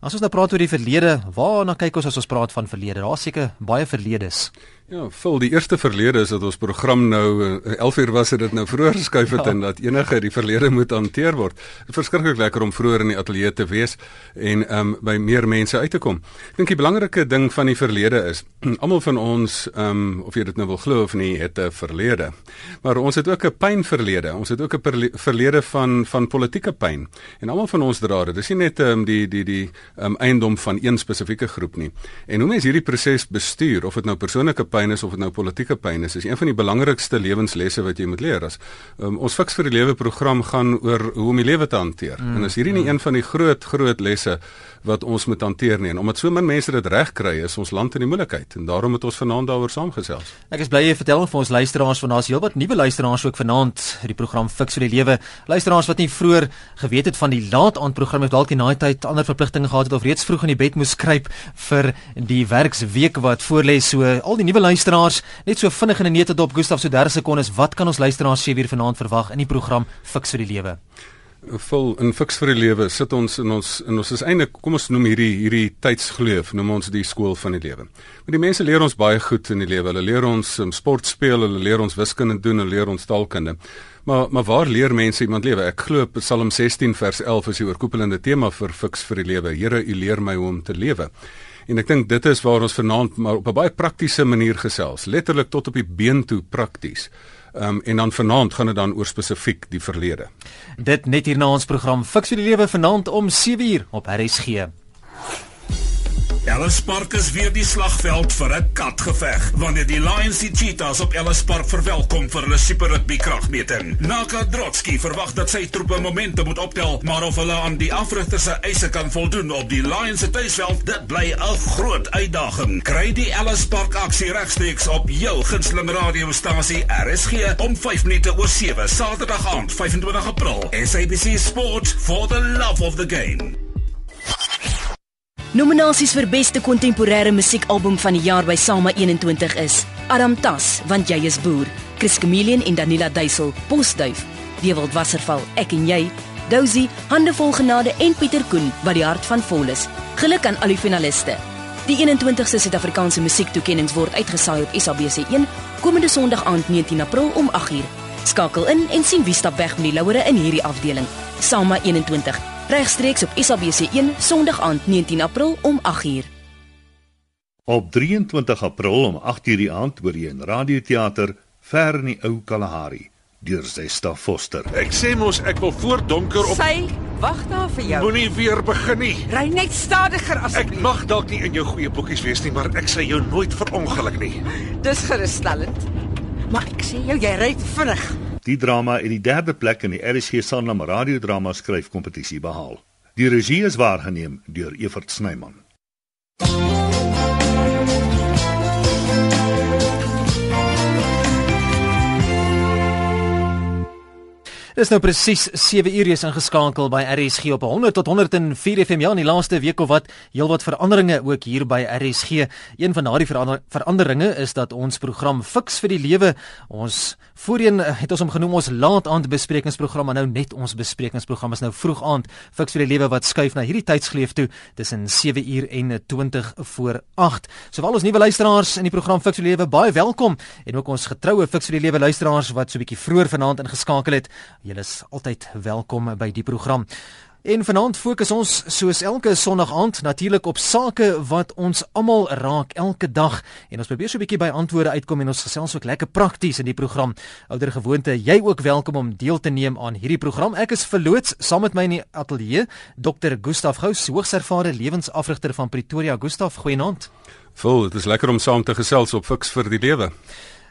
As ons nou praat oor die verlede, waarna kyk ons as ons praat van verlede? Daar's seker baie verledes. Ja, vol die eerste verlede is dat ons program nou 11 uh, uur was dit nou vroeër geskuif het ja. en dat enige die verlede moet hanteer word. Dit is verskriklik lekker om vroeër in die ateljee te wees en um by meer mense uit te kom. Ek dink die belangrike ding van die verlede is almal van ons um of jy dit nou wil glo of nie, het 'n verlede. Maar ons het ook 'n pynverlede. Ons het ook 'n verlede van van politieke pyn. En almal van ons dra dit. Dis nie net um die die die um eiendom van een spesifieke groep nie. En hoe mens hierdie proses bestuur of dit nou persoonlike pyn pyn is of dit nou politieke pyn is, is een van die belangrikste lewenslesse wat jy moet leer. As um, ons fiks vir die lewe program gaan oor hoe om die lewe te hanteer. Mm, en is hierdie nie mm. een van die groot groot lesse wat ons moet hanteer nie. En omdat so min mense dit reg kry, is ons land in die moeilikheid en daarom het ons vanaand daaroor saamgesels. Ek is bly jy vertel vir ons luisteraars van daar's heelwat nuwe luisteraars ook vanaand die program Fiks vir die lewe. Luisteraars wat nie vroeër geweet het van die laat aand program het dalk in daai tyd ander verpligtinge gehad het of reeds vroeg in die bed moes skryp vir die werksweek wat voorlê. So al die nuwe luisteraars net so vinnig in 'n neete dop Gustaf so 30 sekondes wat kan ons luisteraars sê weer vanaand verwag in die program Fiks vir die lewe vol in fiks vir die lewe sit ons in ons in ons is eintlik kom ons noem hierdie hierdie tydsgleuf noem ons die skool van die lewe. Maar die mense leer ons baie goed in die lewe. Hulle leer ons um, sport speel, hulle leer ons wiskunde doen, hulle leer ons taalkunde. Maar maar waar leer mense iemand lewe? Ek glo Psalm 16 vers 11 is die oorkoepelende tema vir fiks vir die lewe. Here, U leer my hoe om te lewe. En ek dink dit is waar ons vanaand maar op 'n baie praktiese manier gesels, letterlik tot op die been toe prakties. Ehm um, en dan vanaand gaan dit dan oor spesifiek die verlede. Dit net hier na ons program Fix vir die lewe vanaand om 7uur op RSG. Ellis Park is weer die slagveld vir 'n katgeveg wanneer die Lions die Cheetahs op Ellis Park verwelkom vir hulle Super Rugby kragmeting. Naka Drotsky verwag dat sy troepe momentum moet optel, maar of hulle aan die afrigters se eise kan voldoen op die Lions se tuisveld, dit bly 'n groot uitdaging. Kry die Ellis Park aksie regstreeks op jou gunsteling radiostasie RSG om 5 minute oor 7 Saterdag aand 25 April. SABC Sport for the love of the game. Nominasies vir beste kontemporêre musiekalbum van die jaar by Sama 21 is: Adam Tas, want jy is boer, Chris Chameleon en Danila Duisel, Posduif, Dewald Wasserval, ek en jy, Dozy, Hande vol genade en Pieter Koen wat die hart van vol is. Geluk aan al die finaliste. Die 21ste Suid-Afrikaanse musiektoekennings word uitgesaai op SABC1 komende Sondag aand 19 April om 8uur. Skakel in en sien wie stap weg met die lauwere in hierdie afdeling. Sama 21 regstreeks op SABC1 Sondag aand 19 April om 8uur. Op 23 April om 8uur die aand hoor jy in radioteater Ver in die ou Kalahari deur Zesta Foster. Ek sê mos ek wil voor donker op Sy wag daar vir jou. Moenie weer begin nie. Ry net stadiger asseblief. Ek mag dalk nie in jou goeie boekies wees nie, maar ek sê jou nooit verongeluk nie. Dis gerusstellend. Maar ek sê jou jy ry vinnig. Die drama het die derde plek in die RSG Sanlam radiodrama skryfkompetisie behaal. Die regie is waargeneem deur Evert Snyman. Dis nou presies 7 uur is ingeskakel by RSG op 100 tot 104 FM. Ja, in die laaste week of wat, heelwat veranderinge ook hier by RSG. Een van daardie verander veranderinge is dat ons program Fix vir die Lewe, ons voorheen eh, het ons hom genoem ons laat aand besprekingsprogram, maar nou net ons besprekingsprogram is nou vroeg aand Fix vir die Lewe wat skuif na hierdie tydsgeleef toe tussen 7 uur en 20 voor 8. Sowel ons nuwe luisteraars in die program Fix vir die Lewe, baie welkom en ook ons getroue Fix vir die Lewe luisteraars wat so 'n bietjie vroeër vanaand ingeskakel het. Julle is altyd welkom by die program. En vanaand fokus ons soos elke Sondag aand natuurlik op sake wat ons almal raak elke dag en ons probeer so 'n bietjie by antwoorde uitkom en ons gesels ook lekker prakties in die program. Ouer gewoonte, jy ook welkom om deel te neem aan hierdie program. Ek is verloots saam met my in die ateljee Dr. Gustaf Gous, hoogservare lewensafrigter van Pretoria. Gustaf, goeienaand. Vol, dit is lekker om saam te gesels op Fix vir die Lewe.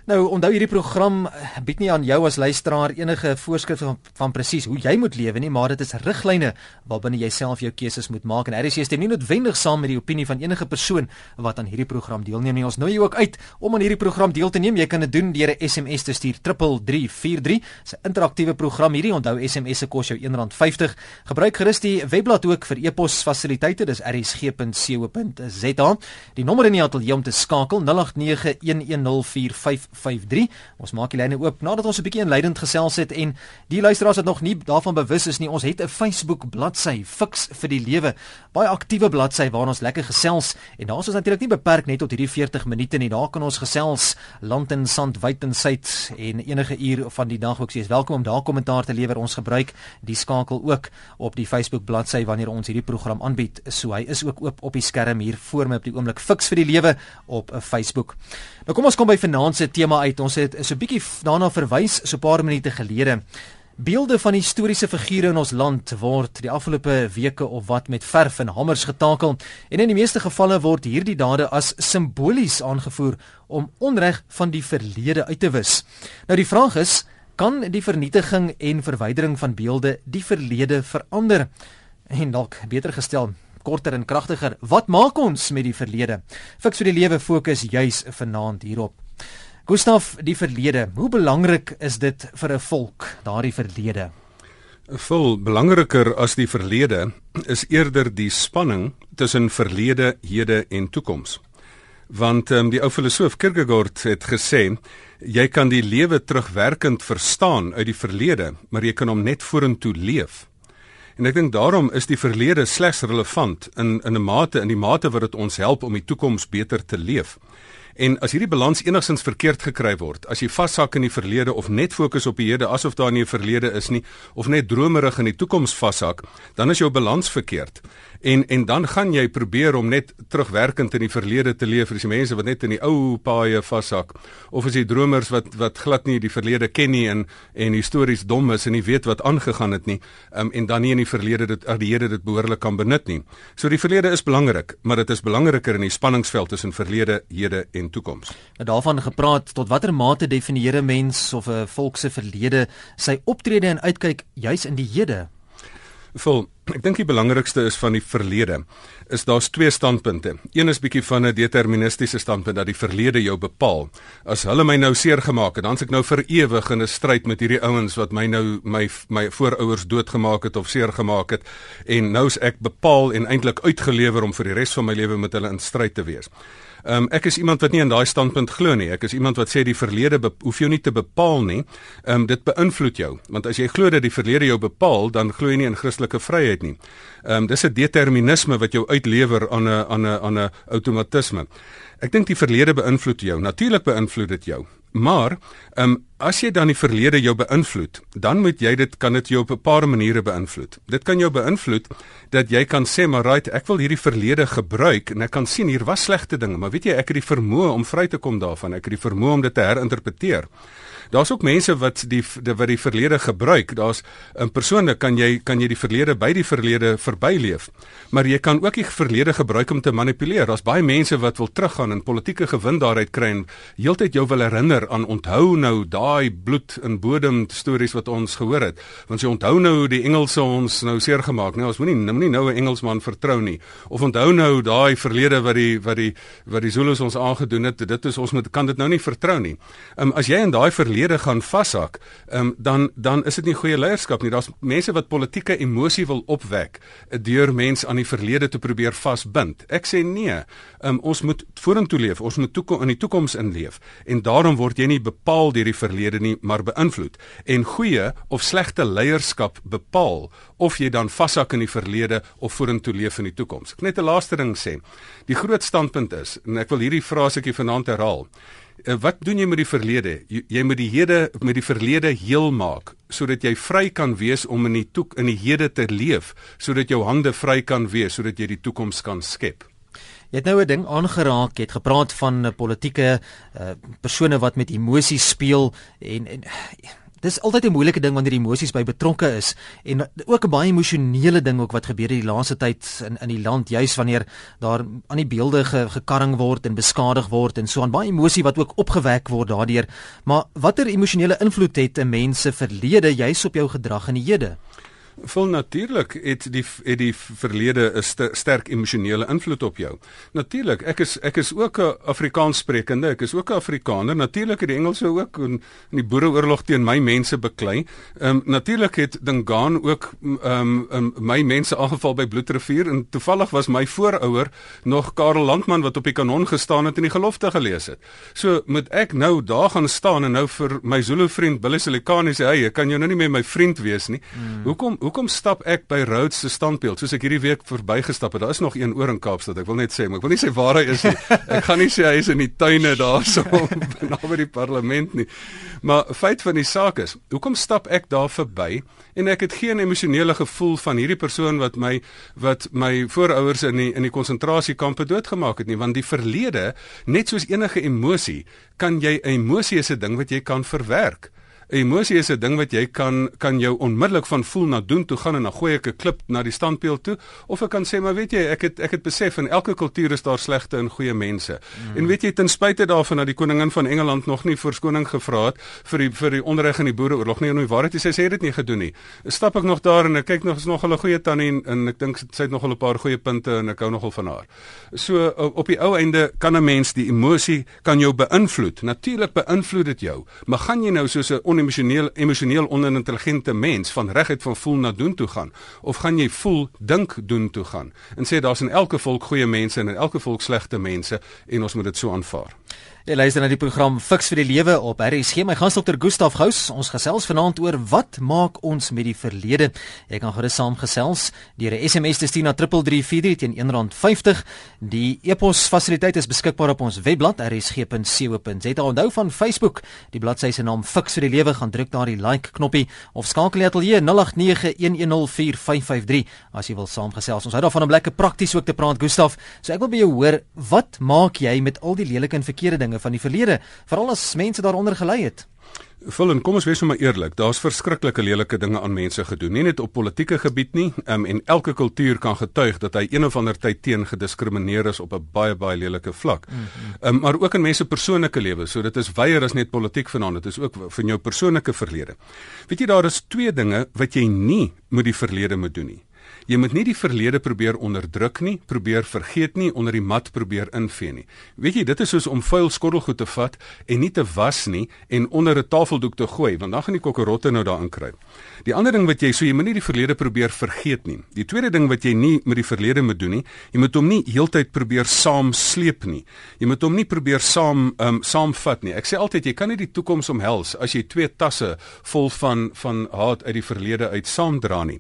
Nou, onthou hierdie program bied nie aan jou as luisteraar enige voorskrifte van, van presies hoe jy moet lewe nie, maar dit is riglyne waarbinne jy self jou keuses moet maak en RC stem nie noodwendig saam met die opinie van enige persoon wat aan hierdie program deelneem nie. Ons nooi jou ook uit om aan hierdie program deel te neem. Jy kan dit doen deur 'n SMS te stuur 3343. Dis 'n interaktiewe program hierdie. Onthou SMS se kos jou R1.50. Gebruik gerus die webblad ook vir e-pos fasiliteite. Dis rsg.co.za. Die nommer in die ateljee om te skakel 0891104553 0891104553. Ons maak die lyne oop nadat ons 'n bietjie inleidend gesels het en die luisteraars wat nog nie daarvan bewus is nie, ons het 'n Facebook bladsy Fix vir die Lewe, baie aktiewe bladsy waar ons lekker gesels en daar is ons natuurlik nie beperk net tot hierdie 40 minute nie. Daar kan ons gesels land en sand, wyd en suid en enige uur van die dag ook. Jy is welkom om daar kommentaar te lewer. Ons gebruik die skakel ook op die Facebook bladsy wanneer ons hierdie program aanbied. So hy is ook oop op die skerm hier voor my op die oomblik Fix vir die Lewe op 'n Facebook. Nou kom ons kom by vanaand se tema uit. Ons het so 'n bietjie daarna verwys so 'n paar minute gelede. Beelde van historiese figure in ons land word die afgelope weke of wat met verf en hamers getakel en in die meeste gevalle word hierdie dade as simbolies aangevoer om onreg van die verlede uit te wis. Nou die vraag is, kan die vernietiging en verwydering van beelde die verlede verander? En dalk beter gestel, korter en kragtiger. Wat maak ons met die verlede? Fiks vir die lewe fokus juis vanaand hierop. Gustaf, die verlede. Hoe belangrik is dit vir 'n volk, daardie verlede? Vol belangriker as die verlede is eerder die spanning tussen verlede, hede en toekoms. Want um, die ou filosoof Kierkegaard het gesê, jy kan die lewe terugwerkend verstaan uit die verlede, maar jy kan hom net vorentoe leef. En ek dink daarom is die verlede slegs relevant in in 'n mate in die mate wat dit ons help om die toekoms beter te leef. En as hierdie balans enigsins verkeerd gekry word, as jy vashak in die verlede of net fokus op die hede asof daar nie 'n verlede is nie of net dromerig in die toekoms vashak, dan is jou balans verkeerd. En en dan gaan jy probeer om net terugwerkend in die verlede te leef, dis die mense wat net in die ou paaie vashak of is die dromers wat wat glad nie die verlede ken nie en en histories dom is en nie weet wat aangegaan het nie, um, en dan nie in die verlede dit die Here dit behoorlik kan benut nie. So die verlede is belangrik, maar dit is belangriker in die spanningsveld tussen verlede, hede en toekoms. Nou daarvan gepraat tot watter mate definieer 'n mens of 'n volk se verlede sy optrede en uitkyk juis in die hede? Vol, ek dink die belangrikste is van die verlede is daar's twee standpunte. Een is bietjie van 'n deterministiese standpunt dat die verlede jou bepaal. As hulle my nou seer gemaak het, dan se ek nou vir ewig in 'n stryd met hierdie ouens wat my nou my my voorouers doodgemaak het of seer gemaak het en nou is ek bepaal en eintlik uitgelewer om vir die res van my lewe met hulle in stryd te wees. Ehm um, ek is iemand wat nie in daai standpunt glo nie. Ek is iemand wat sê die verlede hoef jou nie te bepaal nie. Ehm um, dit beïnvloed jou. Want as jy glo dat die verlede jou bepaal, dan glo jy nie in Christelike vryheid nie. Ehm um, dis 'n determinisme wat jou uitlewer aan 'n aan 'n aan 'n outomatisme. Ek dink die verlede beïnvloed jou. Natuurlik beïnvloed dit jou. Maar, ehm um, as jy dan die verlede jou beïnvloed, dan moet jy dit kan dit jou op 'n paar maniere beïnvloed. Dit kan jou beïnvloed dat jy kan sê maar right, ek wil hierdie verlede gebruik en ek kan sien hier was slegte dinge, maar weet jy, ek het die vermoë om vry te kom daarvan. Ek het die vermoë om dit te herinterpreteer. Daar's ook mense wat die, die wat die verlede gebruik. Daar's 'n persoonlik kan jy kan jy die verlede by die verlede verbyleef. Maar jy kan ook die verlede gebruik om te manipuleer. Daar's baie mense wat wil teruggaan en politieke gewin daaruit kry en heeltyd jou wil herinner aan onthou nou daai bloed en bodem stories wat ons gehoor het. Want jy onthou nou die Engelse ons nou seer gemaak, nee, ons moenie moenie nou 'n Engelsman vertrou nie. Of onthou nou daai verlede wat die wat die wat die Zulus ons aangedoen het. Dit is ons moet kan dit nou nie vertrou nie. Ehm um, as jy in daai verlede verlede gaan vashak, um, dan dan is dit nie goeie leierskap nie. Daar's mense wat politieke emosie wil opwek deur mense aan die verlede te probeer vasbind. Ek sê nee. Um, ons moet vorentoe leef. Ons moet toekom in die toekoms inleef. En daarom word jy nie bepaal deur die verlede nie, maar beïnvloed. En goeie of slegte leierskap bepaal of jy dan vashak in die verlede of vorentoe leef in die toekoms. Ek net 'n laaste ding sê. Die groot standpunt is en ek wil hierdie frasetjie vanaand herhaal. Eh, wat doen jy met die verlede? Jy, jy moet die hede met die verlede heel maak sodat jy vry kan wees om in die toek in die hede te leef, sodat jou hande vry kan wees sodat jy die toekoms kan skep. Jy het nou 'n ding aangeraak, jy het gepraat van eh, politieke uh, persone wat met emosies speel en en Dis altyd 'n moeilike ding wanneer emosies by betrokke is en ook 'n baie emosionele ding ook wat gebeur in die laaste tyd in in die land juis wanneer daar aan die beelde ge, gekarring word en beskadig word en so aan baie emosie wat ook opgewek word daardeur. Maar watter emosionele invloed het 'n mens se verlede juis op jou gedrag in die hede? Vol natuurlik het die het die verlede 'n st sterk emosionele invloed op jou. Natuurlik, ek is ek is ook 'n Afrikaans sprekende, ek is ook 'n Afrikaner. Natuurlik het die Engelse ook in, in die Boereoorlog teen my mense beklei. Ehm um, natuurlik het Dingaan ook ehm um, my mense aangeval by Bloedrivier en toevallig was my voorouer nog Karel Landman wat op die kanon gestaan het en die gelofte gelees het. So moet ek nou daar gaan staan en nou vir my Zulu vriend Billy Silikani sê, "Hey, ek kan jou nou nie meer my vriend wees nie." Hmm. Hoekom hoekom stap ek by Rhodes se standbeeld soos ek hierdie week verbygestap het? Daar is nog een oor in Kaapstad. Ek wil net sê, maar ek wil nie sê waar hy is nie. Ek gaan nie sê hy is in die tuine daarso naby die parlement nie. Maar feit van die saak is, hoekom stap ek daar verby en ek het geen emosionele gevoel van hierdie persoon wat my wat my voorouers in die in die konsentrasiekampe doodgemaak het nie, want die verlede, net soos enige emosie, kan jy 'n emosie is 'n ding wat jy kan verwerk. Emosie is 'n ding wat jy kan kan jou onmiddellik van voel na doen toe gaan en dan gooi ek 'n klip na die standbeeld toe of ek kan sê maar weet jy ek het ek het besef in elke kultuur is daar slegte en goeie mense. Mm. En weet jy ten spyte daarvan dat die koningin van Engeland nog nie verskoning gevra het vir die vir die onreg in die boereoorlog nie en hoe waarheid is sy sê dit nie gedoen nie. Stap ek nog daar en ek kyk nog is nog 'n goeie tannie en, en ek dink sy het nog 'n paar goeie punte en ek hou nogal van haar. So op die ou einde kan 'n mens die emosie kan jou beïnvloed. Natuurlik beïnvloed dit jou. Maar gaan jy nou soos 'n onemosioneel emosioneel onintelligente mens van reguit van voel na doen toe gaan of gaan jy voel dink doen toe gaan en sê daar's in elke volk goeie mense en in elke volk slegte mense en ons moet dit so aanvaar. Jy luister na die program Fix vir die Lewe op RSG. My gas dokter Gustaf Gous. Ons gesels vanaand oor wat maak ons met die verlede. Jy kan gerus saamgesels deur 'n SMS te stuur na 3343 teen R1.50. Die e-pos fasiliteit is beskikbaar op ons webblad rsg.co.za. Onthou van Facebook, die bladsy se naam Fix vir die Lewe, gaan druk daar die like knoppie of skakel ateljee 0891104553 as jy wil saamgesels. Ons hou daarvan om lekker prakties ook te praat, Gustaf. So ek wil by jou hoor, wat maak jy met al die lelike en verkeerde dinge van die verlede, veral as mense daaronder gelei het. Vullen, kom ons wees nou maar eerlik. Daar's verskriklike lelike dinge aan mense gedoen, nie net op politieke gebied nie, um, en elke kultuur kan getuig dat hy een of ander tyd teen gediskrimineer is op 'n baie baie lelike vlak. Mm -hmm. um, maar ook in mense persoonlike lewe, so dit is weier as net politiek vanaand, dit is ook van jou persoonlike verlede. Weet jy daar is twee dinge wat jy nie met die verlede moet doen nie. Jy moet nie die verlede probeer onderdruk nie, probeer vergeet nie, onder die mat probeer invee nie. Weet jy, dit is soos om vuil skottelgoed te vat en nie te was nie en onder 'n tafeldoek te gooi, want dan gaan die kokkerotte nou daarin kruip. Die ander ding wat jy so jy moet nie die verlede probeer vergeet nie. Die tweede ding wat jy nie met die verlede moet doen nie, jy moet hom nie heeltyd probeer saam sleep nie. Jy moet hom nie probeer saam um saamvat nie. Ek sê altyd jy kan nie die toekoms omhels as jy twee tasse vol van van haat uit die verlede uit saamdra nie.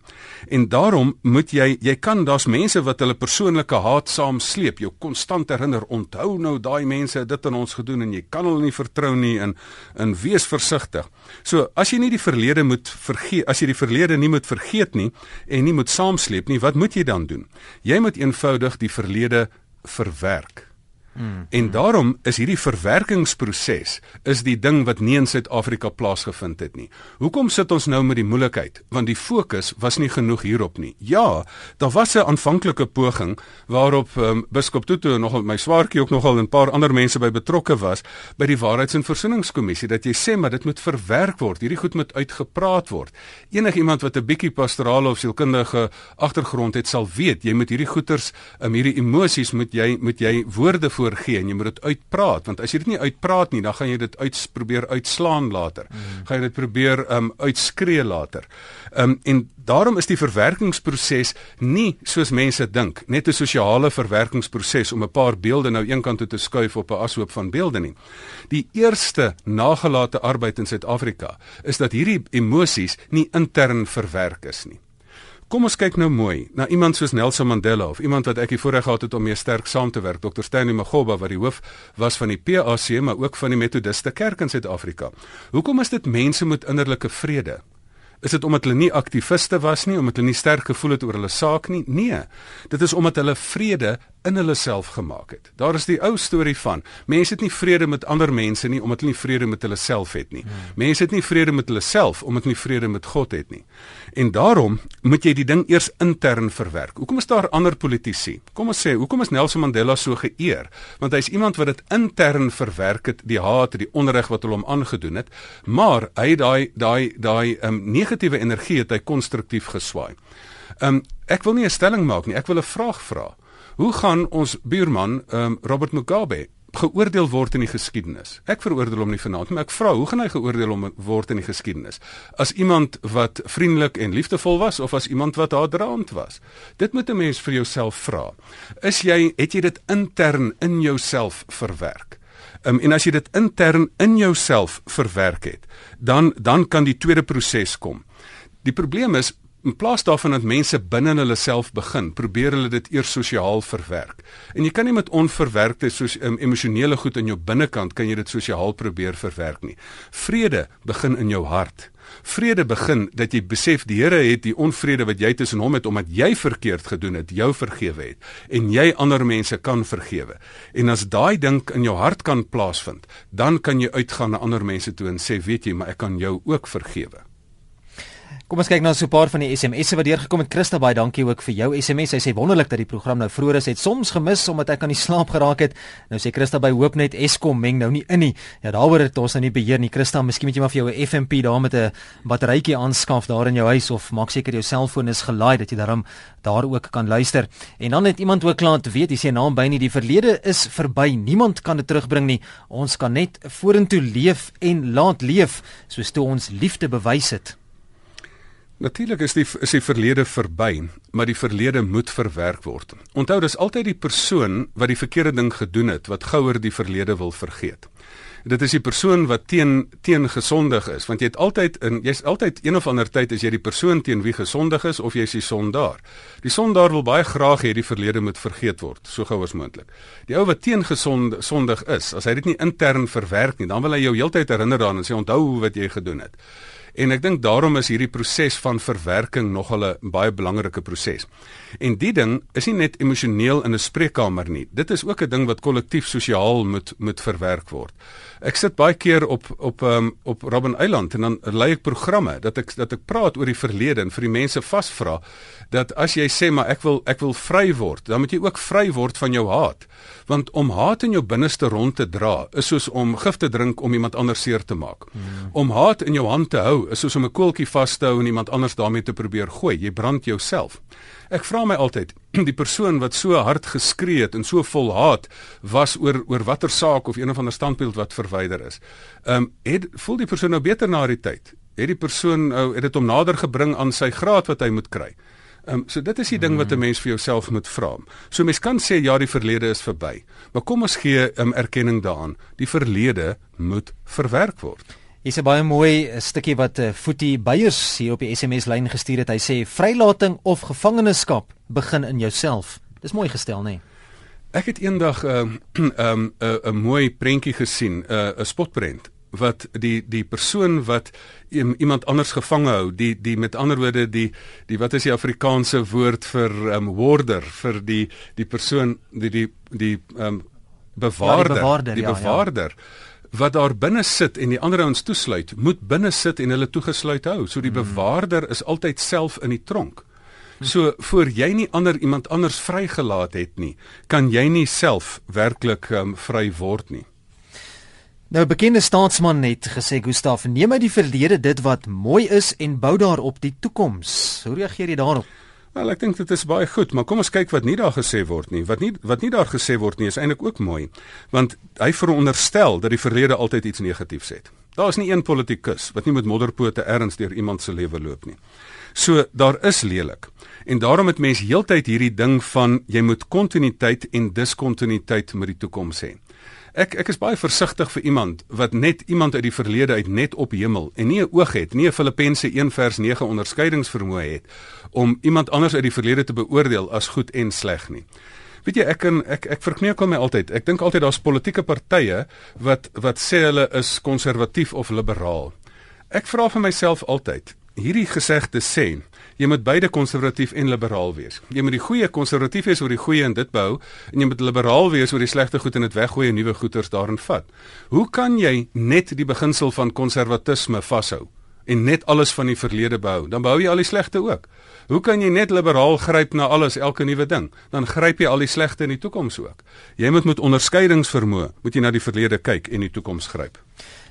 En daarom moet jy jy kan daar's mense wat hulle persoonlike haat saam sleep. Jou konstant herinner, onthou nou daai mense het dit aan ons gedoen en jy kan hulle nie vertrou nie en en wees versigtig. So, as jy nie die verlede moet vergeet, as jy die verlede nie moet vergeet nie en nie moet saamsleep nie, wat moet jy dan doen? Jy moet eenvoudig die verlede verwerk. Mm. En daarom is hierdie verwerkingsproses is die ding wat nie in Suid-Afrika plaasgevind het nie. Hoekom sit ons nou met die moeilikheid? Want die fokus was nie genoeg hierop nie. Ja, daar was 'n aanvanklike poging waarop um, biskop Tutu en nogal my swaartjie ook nogal 'n paar ander mense by betrokke was by die Waarheids- en Versoeningskommissie dat jy sê maar dit moet verwerk word. Hierdie goed moet uitgepraat word. Enigiemand wat 'n bietjie pastorale of sielkundige agtergrond het, sal weet jy moet hierdie goeters, um, hierdie emosies moet jy moet jy woorde voor gee en jy moet dit uitpraat want as jy dit nie uitpraat nie dan gaan jy dit uit probeer uitslaan later. Mm. Gaan jy dit probeer um uitskree later. Um en daarom is die verwerkingsproses nie soos mense dink, net 'n sosiale verwerkingsproses om 'n paar beelde nou eenkant toe te skuif op 'n ashoop van beelde nie. Die eerste nagelate arbeid in Suid-Afrika is dat hierdie emosies nie intern verwerk is nie. Kom ons kyk nou mooi na iemand soos Nelson Mandela of iemand wat ek die voorreg gehad het om mee sterk saam te werk, Dr. Stanley Magoba wat die hoof was van die PAC maar ook van die Methodiste Kerk in Suid-Afrika. Hoekom is dit mense met innerlike vrede? Is dit omdat hulle nie aktiviste was nie, omdat hulle nie sterk gevoel het oor hulle saak nie? Nee. Dit is omdat hulle vrede in hulle self gemaak het. Daar is die ou storie van mense het nie vrede met ander mense nie omdat hulle nie vrede met hulle self het nie. Mense het nie vrede met hulle self omdat hulle nie vrede met God het nie. En daarom moet jy die ding eers intern verwerk. Hoekom is daar ander politici? Kom ons sê, hoekom is Nelson Mandela so geëer? Want hy's iemand wat dit intern verwerk het, die haat, die onreg wat hulle hom aangedoen het, maar hy daai daai daai um, negatiewe energie het hy konstruktief geswaai. Um ek wil nie 'n stelling maak nie, ek wil 'n vraag vra. Hoe gaan ons buurman um, Robert Mugabe geoordeel word in die geskiedenis? Ek veroordeel hom nie vanaand, maar ek vra, hoe gaan hy geoordeel word in die geskiedenis? As iemand wat vriendelik en liefdevol was of as iemand wat haatdraand was? Dit moet 'n mens vir jouself vra. Is jy het jy dit intern in jouself verwerk? Um, en as jy dit intern in jouself verwerk het, dan dan kan die tweede proses kom. Die probleem is In plaas daarvan dat mense binne hulle self begin, probeer hulle dit eers sosiaal verwerk. En jy kan nie met onverwerkte soos um, emosionele goed in jou binnekant kan jy dit sosiaal probeer verwerk nie. Vrede begin in jou hart. Vrede begin dat jy besef die Here het die onvrede wat jy tussen hom het omdat jy verkeerd gedoen het, jou vergewe het en jy ander mense kan vergewe. En as daai dink in jou hart kan plaasvind, dan kan jy uitgaan na ander mense toe en sê, weet jy, maar ek kan jou ook vergewe. Kom ons kyk nou so 'n paar van die SMS'e wat deurgekom het. Christa baie dankie ook vir jou SMS. Sy sê wonderlik dat die program nou vroeër is. Het soms gemis omdat ek aan die slaap geraak het. Nou sê Christa by Hoopnet Eskom meng nou nie in nie. Ja, daaroor het ons nou nie beheer nie. Christa, miskien moet jy maar vir jou 'n FMP daar met 'n batterytjie aanskaf daar in jou huis of maak seker jou selfoon is gelaai dat jy daarom daar ook kan luister. En dan het iemand ook klaar te weet, hy sê naam by nie die verlede is verby. Niemand kan dit terugbring nie. Ons kan net vorentoe leef en laat leef soos toe ons liefde bewys het. Natuurlik is die is die verlede verby, maar die verlede moet verwerk word. Onthou dis altyd die persoon wat die verkeerde ding gedoen het wat gouer die verlede wil vergeet. Dit is die persoon wat teen teen gesondig is, want jy het altyd in jy's altyd een of ander tyd is jy die persoon teen wie gesondig is of jy's die sondaar. Die sondaar wil baie graag hê die verlede moet vergeet word, so gou as moontlik. Die ou wat teen gesond sondig is, as hy dit nie intern verwerk nie, dan wil hy jou heeltyd herinner daaraan en sê onthou wat jy gedoen het. En ek dink daarom is hierdie proses van verwerking nog 'n baie belangrike proses. En die ding is nie net emosioneel in 'n spreekkamer nie. Dit is ook 'n ding wat kollektief sosiaal moet moet verwerk word. Ek sit baie keer op op um, op Robben Eiland en dan lei ek programme dat ek dat ek praat oor die verlede en vir die mense vasvra dat as jy sê maar ek wil ek wil vry word, dan moet jy ook vry word van jou haat. Want om haat in jou binneste rond te dra is soos om gif te drink om iemand anders seer te maak. Hmm. Om haat in jou hand te hou is soos om 'n koeltjie vas te hou en iemand anders daarmee te probeer gooi. Jy brand jouself. Ek vra my altyd, die persoon wat so hard geskree het en so vol haat was oor oor watter saak of een of ander standpunt wat verwyder is. Ehm um, het voel die persoon nou beter na die tyd? Het die persoon nou het dit hom nader gebring aan sy graad wat hy moet kry? Ehm um, so dit is die ding wat 'n mens vir jouself moet vra. So mens kan sê ja, die verlede is verby. Maar kom ons gee 'n um, erkenning daaraan. Die verlede moet verwerk word. Hier's 'n baie mooi eh, stukkie wat uh, Footie Beyers hier op die SMS lyn gestuur het. Hy sê vrylating of gevangenskap begin in jouself. Dis mooi gestel, nê? Nee? Ek het eendag 'n uh, 'n um, 'n uh, 'n mooi prentjie gesien, 'n uh, 'n spotprent wat die die persoon wat iemand anders gevang hou, die die met ander woorde die die wat is die Afrikaanse woord vir um, warder vir die die persoon die die die um, bewaarder, ja, die bewaarder, die bewaarder ja, ja wat daar binne sit en die ander ouens toesluit, moet binne sit en hulle toegesluit hou. So die hmm. bewaarder is altyd self in die tronk. So voor jy nie ander iemand anders vrygelaat het nie, kan jy nie self werklik um, vry word nie. Nou bekende staatsman het gesê Gustaf, neem uit die verlede dit wat mooi is en bou daarop die toekoms. Hoe reageer jy daarop? Wel, ek dink dit is baie goed, maar kom ons kyk wat nie daar gesê word nie. Wat nie wat nie daar gesê word nie is eintlik ook mooi, want hy veronderstel dat die verlede altyd iets negatiefs het. Daar is nie een politikus wat nie met modderpote erns deur iemand se lewe loop nie. So daar is lelik. En daarom het mense heeltyd hierdie ding van jy moet kontinuïteit en diskontinuïteit met die toekoms hê. Ek ek is baie versigtig vir iemand wat net iemand uit die verlede uit net op hemel en nie 'n oog het, nie 'n Filippense 1 vers 9 onderskeidingsvermoë het om iemand anders uit die verlede te beoordeel as goed en sleg nie. Weet jy ek kan ek ek verkneuk my altyd. Ek dink altyd daar's politieke partye wat wat sê hulle is konservatief of liberaal. Ek vra vir myself altyd, hierdie gesegde sê Jy moet beide konservatief en liberaal wees. Jy moet die goeie konservatief wees oor die goeie en dit behou en jy moet liberaal wees oor die slegte goed en dit weggooi en nuwe goeders daarin vat. Hoe kan jy net die beginsel van konservatisme vashou en net alles van die verlede behou? Dan behou jy al die slegte ook. Hoe kan jy net liberaal gryp na alles, elke nuwe ding? Dan gryp jy al die slegte in die toekoms ook. Jy moet met onderskeidingsvermoë moet jy na die verlede kyk en die toekoms gryp.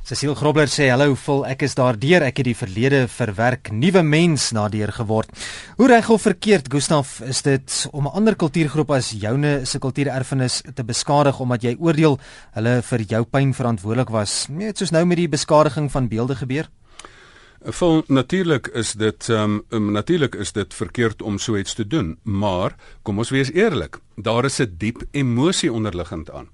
Cecile Grobler sê hallo vol ek is daardeur ek het die verlede verwerk nuwe mens nader geword. Hoe reg of verkeerd Gustaf is dit om 'n ander kultuurgroep as joune se kultuurerfenis te beskadig omdat jy oordeel hulle vir jou pyn verantwoordelik was? Net soos nou met die beskadiging van beelde gebeur. Vol natuurlik is dit ehm um, natuurlik is dit verkeerd om so iets te doen, maar kom ons wees eerlik, daar is 'n diep emosie onderliggend aan.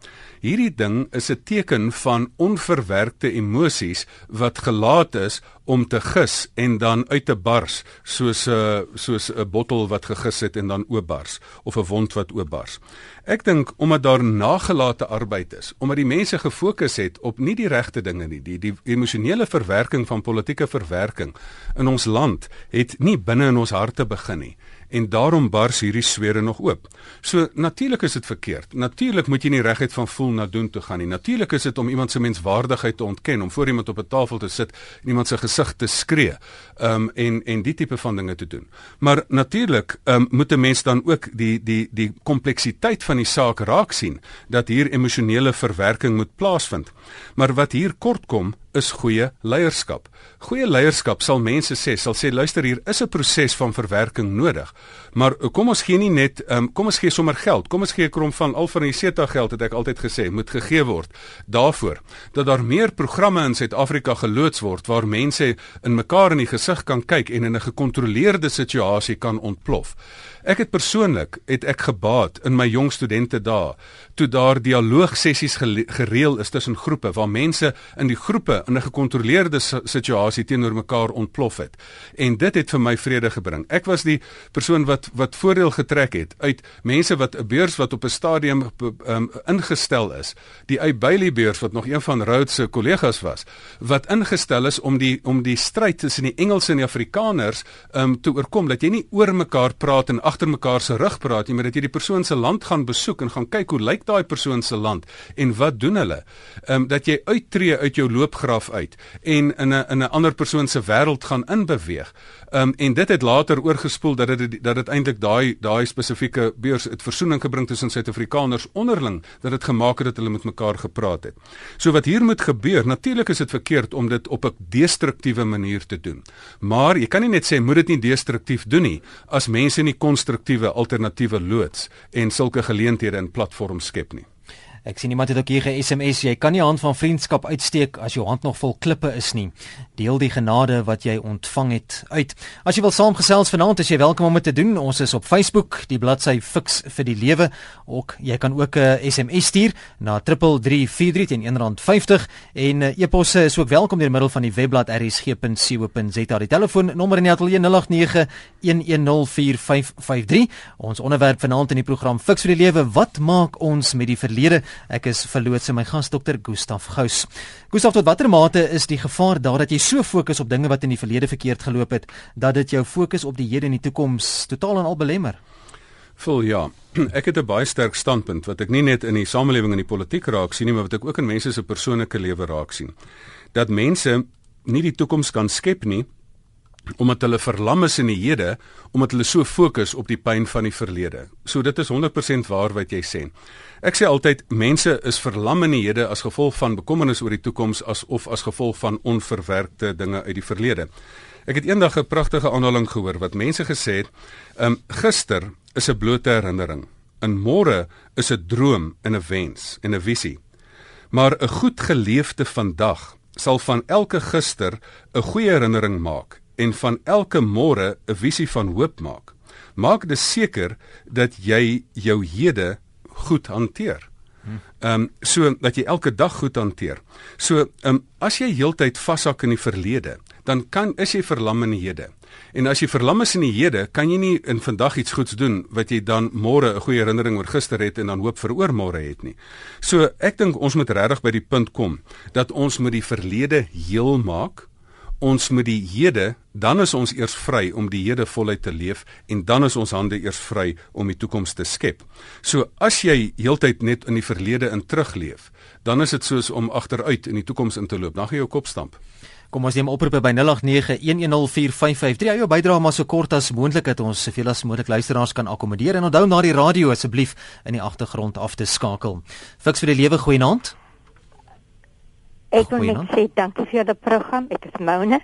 Hierdie ding is 'n teken van onverwerkte emosies wat gelaat is om te gis en dan uit te bars soos 'n soos 'n bottel wat gegis het en dan oopbars of 'n wond wat oopbars. Ek dink omdat daar nagelate arbeid is, omdat die mense gefokus het op nie die regte dinge nie, die die emosionele verwerking van politieke verwerking in ons land het nie binne in ons harte begin nie en daarom bars hierdie swere nog oop. So natuurlik is dit verkeerd. Natuurlik moet jy nie regheid van voel na doen toe gaan nie. Natuurlik is dit om iemand se menswaardigheid te ontken, om voor iemand op 'n tafel te sit en iemand se gesig te skree. Um en en die tipe van dinge te doen. Maar natuurlik um moet 'n mens dan ook die die die kompleksiteit van die saak raak sien dat hier emosionele verwerking moet plaasvind. Maar wat hier kort kom is goeie leierskap. Goeie leierskap sal mense sê, sal sê luister hier is 'n proses van verwerking nodig. Maar kom ons gee nie net um, kom ons gee sommer geld. Kom ons gee 'n krom van al van die SETA geld het ek altyd gesê moet gegee word daarvoor dat daar meer programme in Suid-Afrika geloods word waar mense in mekaar in die gesig kan kyk en in 'n gekontroleerde situasie kan ontplof. Ek het persoonlik het ek gebaat in my jong studente dae toe daar dialoog sessies gereël is tussen groepe waar mense in die groepe in 'n gekontroleerde situasie teenoor mekaar ontplof het. En dit het vir my vrede gebring. Ek was die persoon wat wat voordeel getrek het uit mense wat 'n beurs wat op 'n stadium um, ingestel is, die uit Bailey beurs wat nog een van Rhodes se kollegas was, wat ingestel is om die om die stryd tussen die Engelse en die Afrikaners um, te oorkom dat jy nie oor mekaar praat en agter mekaar se rug praat nie, maar dat jy die persoon se land gaan besoek en gaan kyk hoe lyk daai persoon se land en wat doen hulle? Ehm um, dat jy uittreë uit jou loopgraf uit en in 'n in 'n ander persoon se wêreld gaan inbeweeg. Ehm um, en dit het later oorgespoel dat dit dat dit eintlik daai daai spesifieke beurs het versoening gebring tussen Suid-Afrikaners onderling, dat dit gemaak het dat hulle met mekaar gepraat het. So wat hier moet gebeur, natuurlik is dit verkeerd om dit op 'n destruktiewe manier te doen. Maar jy kan nie net sê moet dit nie destruktief doen nie as mense nie konstruktiewe alternatiewe loods en sulke geleenthede in platforms skep nie. Ek sien iemand het ook hier 'n SMS. Jy kan nie hand van vriendskap uitsteek as jou hand nog vol klippe is nie. Deel die genade wat jy ontvang het uit. As jy wil saamgesels vanaand, is jy welkom om dit te doen. Ons is op Facebook, die bladsy Fix vir die Lewe. Ook jy kan ook 'n SMS stuur na 3343 teen R1.50 en uh, e-posse is ook welkom deur middel van die webblad rsg.co.za. Die telefoonnommer in die ateljee 0891104553. Ons onderwerp vanaand in die program Fix vir die Lewe, wat maak ons met die verlede? Ek is verloots en my gas dokter Gustaf Gous. Gustaf, tot watter mate is die gevaar daar dat jy so fokus op dinge wat in die verlede verkeerd geloop het dat dit jou fokus op die hede en die toekoms totaal en al belemmer? Vol ja. Ek het 'n baie sterk standpunt wat ek nie net in die samelewing en die politiek raak sien nie, maar wat ek ook in mense se persoonlike lewe raak sien. Dat mense nie die toekoms kan skep nie omdat hulle verlam is in die hede omdat hulle so fokus op die pyn van die verlede. So dit is 100% waar wat jy sê. Ek sê altyd mense is verlam in die hede as gevolg van bekommernis oor die toekoms as of as gevolg van onverwerkte dinge uit die verlede. Ek het eendag 'n een pragtige aanhaling gehoor wat mense gesê het, "Um gister is 'n blote herinnering. In môre is 'n droom en 'n wens en 'n visie. Maar 'n goed geleefde vandag sal van elke gister 'n goeie herinnering maak en van elke môre 'n visie van hoop maak. Maak dit seker dat jy jou hede goed hanteer. Ehm um, so dat jy elke dag goed hanteer. So ehm um, as jy heeltyd vashak in die verlede, dan kan is jy verlam in die hede. En as jy verlam is in die hede, kan jy nie in vandag iets goeds doen wat jy dan môre 'n goeie herinnering oor gister het en dan hoop vir oormôre het nie. So ek dink ons moet regtig by die punt kom dat ons moet die verlede heel maak ons moet die hede, dan is ons eers vry om die hede voluit te leef en dan is ons hande eers vry om die toekoms te skep. So as jy heeltyd net in die verlede in terugleef, dan is dit soos om agteruit in die toekoms in te loop. Dan gaan jou kop stamp. Kom ons neem oproepe by 0891104553. Hou jou bydrae maar so kort as moontlik dat ons soveel as moontlik luisteraars kan akkommodeer en onthou na die radio asseblief in die agtergrond af te skakel. Fiks vir die lewe goeienaand. Ek wil net sê dankie vir die program. Ek is Mona.